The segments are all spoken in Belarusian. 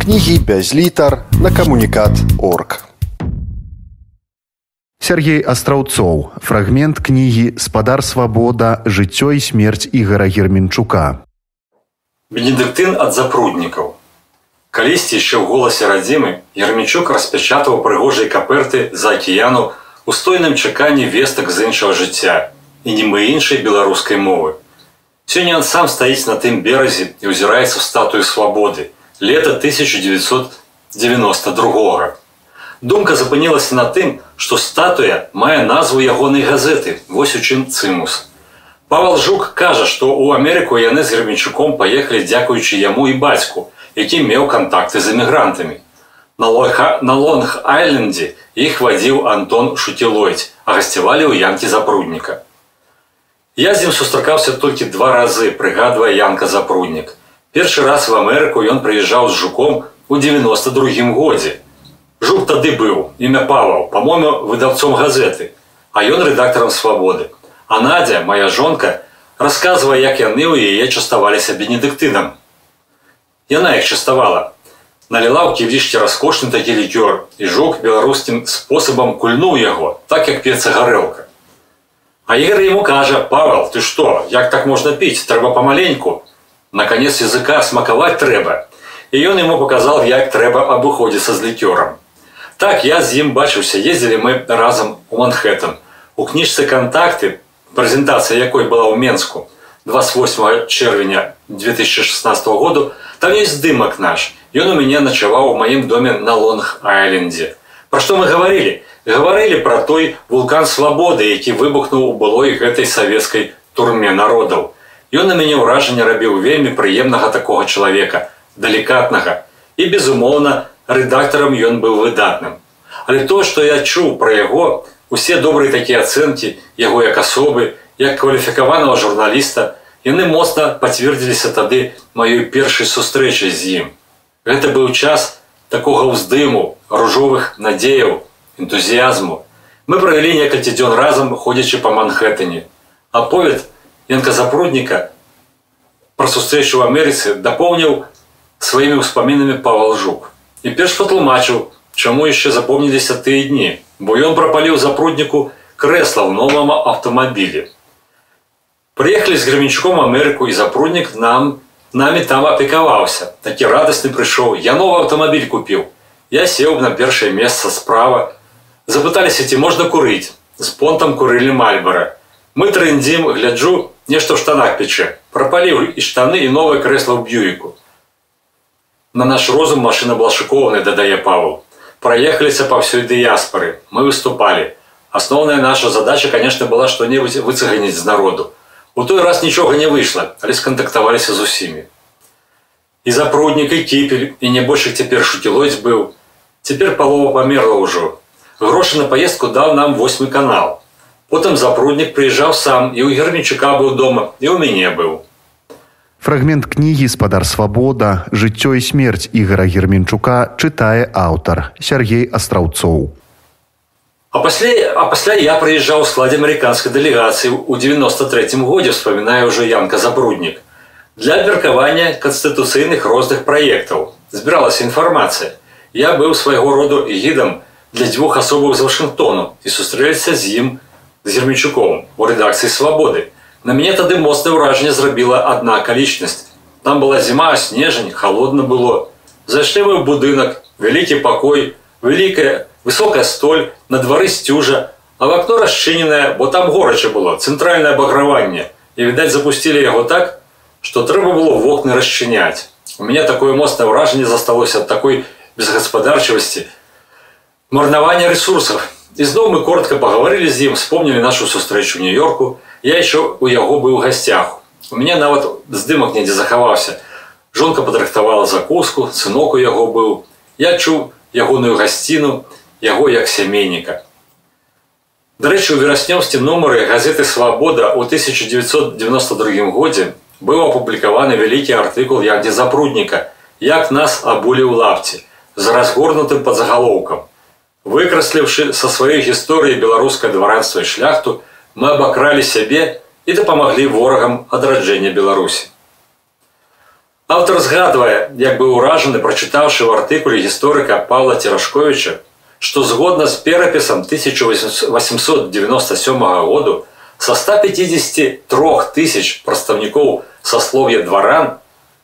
кнігі без літар на камунікат орг. Сергей Астраўцоў, фрагмент кнігі спадар свабода, жыццё і смерць ігора Герменчука. Бенедыктын ад запруднікаў. Калісьці яшчэ ў голасе радзімы Ермічук распячатаваў прыгожай каперты за акіяну у стойным чаканні вестак з іншага жыцця і не мы іншай беларускай мовы. Сёння ён сам стаіць на тым беразе і ўзіраецца ў статую свабоды лета 1992. Думка запынілася на тым, што статуя мае назву ягонай газеты вось у чым цымус. Павал Жук кажа, што ў Амерыку яны з гермічуком паехалі дзякуючы яму і бацьку, які меў кантакты з эмігрантамі. На Лонг-Айлендзе іх вадзіў Антон Шуцілойць, а гасцявалі ў янкі запрудніка. Я з ім сустракаўся толькі два разы, прыгадвае янка запруднік. Першы раз в Амерыку ён прыязджаў з жуком у 92 годзе. Жук тады быў, імя Паваў, па-мому, выдаўцом газеты, а ён рэдактарам свабоды. А Надзя, моя жонка, расказвае, як яны ў яе частаваліся бенедыктынам. Яна іх частавала. Наліла ў ківішці раскошны такі лікёр, і жук беларускім спосабам кульнуў яго, так як пецца гарэлка. А Ігор ему кажа: Павел, ты што, як так можна піць, трэба памаленьку. Наконец языка смакаваць трэба. І ён ему показал, як трэба абыходзіцца з лікёрам. Так я з ім бачыўся, ездзілі мы разам у Манхэттен. У кніжцы кантакты, прэзентацыя якой была ў Менску 28 чэрвеня 2016 году, Там есть здымак наш. Ён у мяне начаваў у маім доме на Лонг-Айлендзе. Пра што мы гаварылі? Гаварылі пра той вулкан свабоды, які выбухнуў у былой гэтай савецкай турме народаў. Ён на мяне ўражанне рабіў вельмі прыемнага такога чалавека, далікатнага. І, безумоўна, рэдактарам ён быў выдатным. Але то, што я чуў пра яго, усе добрыя такія ацэнкі, яго як асобы, як кваліфікаванага журналіста, Яны моцна пацвердзіліся тады маёй першай сустрэчы з ім. Гэта быў час такога ўздыму, ружовых надзеяў, энтузіязму. Мы правялі некалькі дзён разам ходзячы па Манхэттане. Аповед Янка запрудніка пра сустрэчу ў Амерыцы дапоўніў сваімі ўспамінамі павалжук. І перш патлумачыў, чаму яшчэ запомніліся тыя дні, бо ён прапаліў запрудніку крэсла ў новым аўтамабілі. Приехали с Гременчуком в Америку, и запрудник нам, нами там опековался. Таки радостный пришел. Я новый автомобиль купил. Я сел на первое место справа. Запытались идти, можно курить. С понтом курили Мальборо. Мы трендим, гляджу, нечто в штанах пече. Пропалил и штаны, и новое кресло в Бьюику. На наш розум машина была шикованная, додая Павел. Проехались по всей диаспоры. Мы выступали. Основная наша задача, конечно, была что-нибудь выцеганить с народу. У той раз нічога не выйшла, але скантактаваліся з усімі. І запруднік і кіпель і нябольшых цяпер шукілойць быў. Цяпер палова памерла ўжо. Грошы на паездку даў нам восьмы канал. Потым запруднік прыязджаў сам і ў гермічука быў дома і ў мяне быў. Фрагмент кнігі спадар свабода, жыццё і смерць ігора герменчука чытае аўтар Сергей Астраўцоў. А пасля, а пасля я прыязджаў у складзе амерыканскай дэлегацыі ў 93 годзе вспамінае ўжо янка забруднік. Для абмеркавання канстытуцыйных розных праектаў збіралася інфармацыя. Я быў свайго роду гідам для дзвюх асобаў з Вашынгтону і сустрэліся з ім з гермічуком у рэдакцыі свабоды. На мяне тады моцнае ўражанне зрабіла адна акалічнасць. Там была зіма, снежань, холодна было. Зайшлі вы ў будынак, вялікі пакой, вялікая высокая столь на двары сцюжа а в акно расчыненае бо там горача было цэнтральнае абаграванне і відаць запусцілі яго так што трэба было вокны расчыняць у меня такое моцнае ўражанне засталося ад такой безгаспадарчывасці марнавання ресурсаў ізноў мы коротко пагаварылі з ім вспомнілі нашу сустрэчу нью-йорку. Я еще у яго быў гасцях у меня нават здымак недзе захаваўся жонка падрыхтавала закуску сынок у яго быў я чуў ягоную гасціну і яго як сямейніка. Дарэчы, у вераснёўсці нумары газеты свабода ў 1992 годзе быў апублікаваны вялікі артыкул ягдзе запрудніка, як нас абулі ў лапці з разгорнутым падзагалоўкам. Выкрасліўшы са сваёй гісторыі беларускае дваранства і шляхту, мы абакралі сябе і дапамаглі ворагам адраджэння Беларусі. Аўтар згадвае, як быў уражаны, прачытаўшы ў артыкуле гісторыка Павла Церашковіча, што згодна з перапісам 1897 году са 153 тысяч прадстаўнікоў саслов'я дваран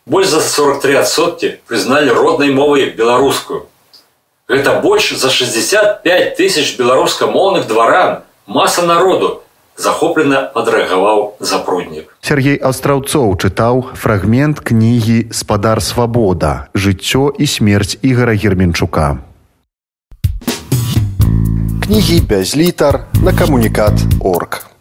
больш за 43 адсоткі прызналі роднай мовай беларускую. Гэта больш за 65 тысяч беларускамоўных дваран, маса народу, захоплена адрэагаваў запруднік. Сергей Аўстраўцоў чытаў фрагмент кнігі спадар свабода, жыццё і смерць ігора Герменчука кнігі без літар на камунікат орг.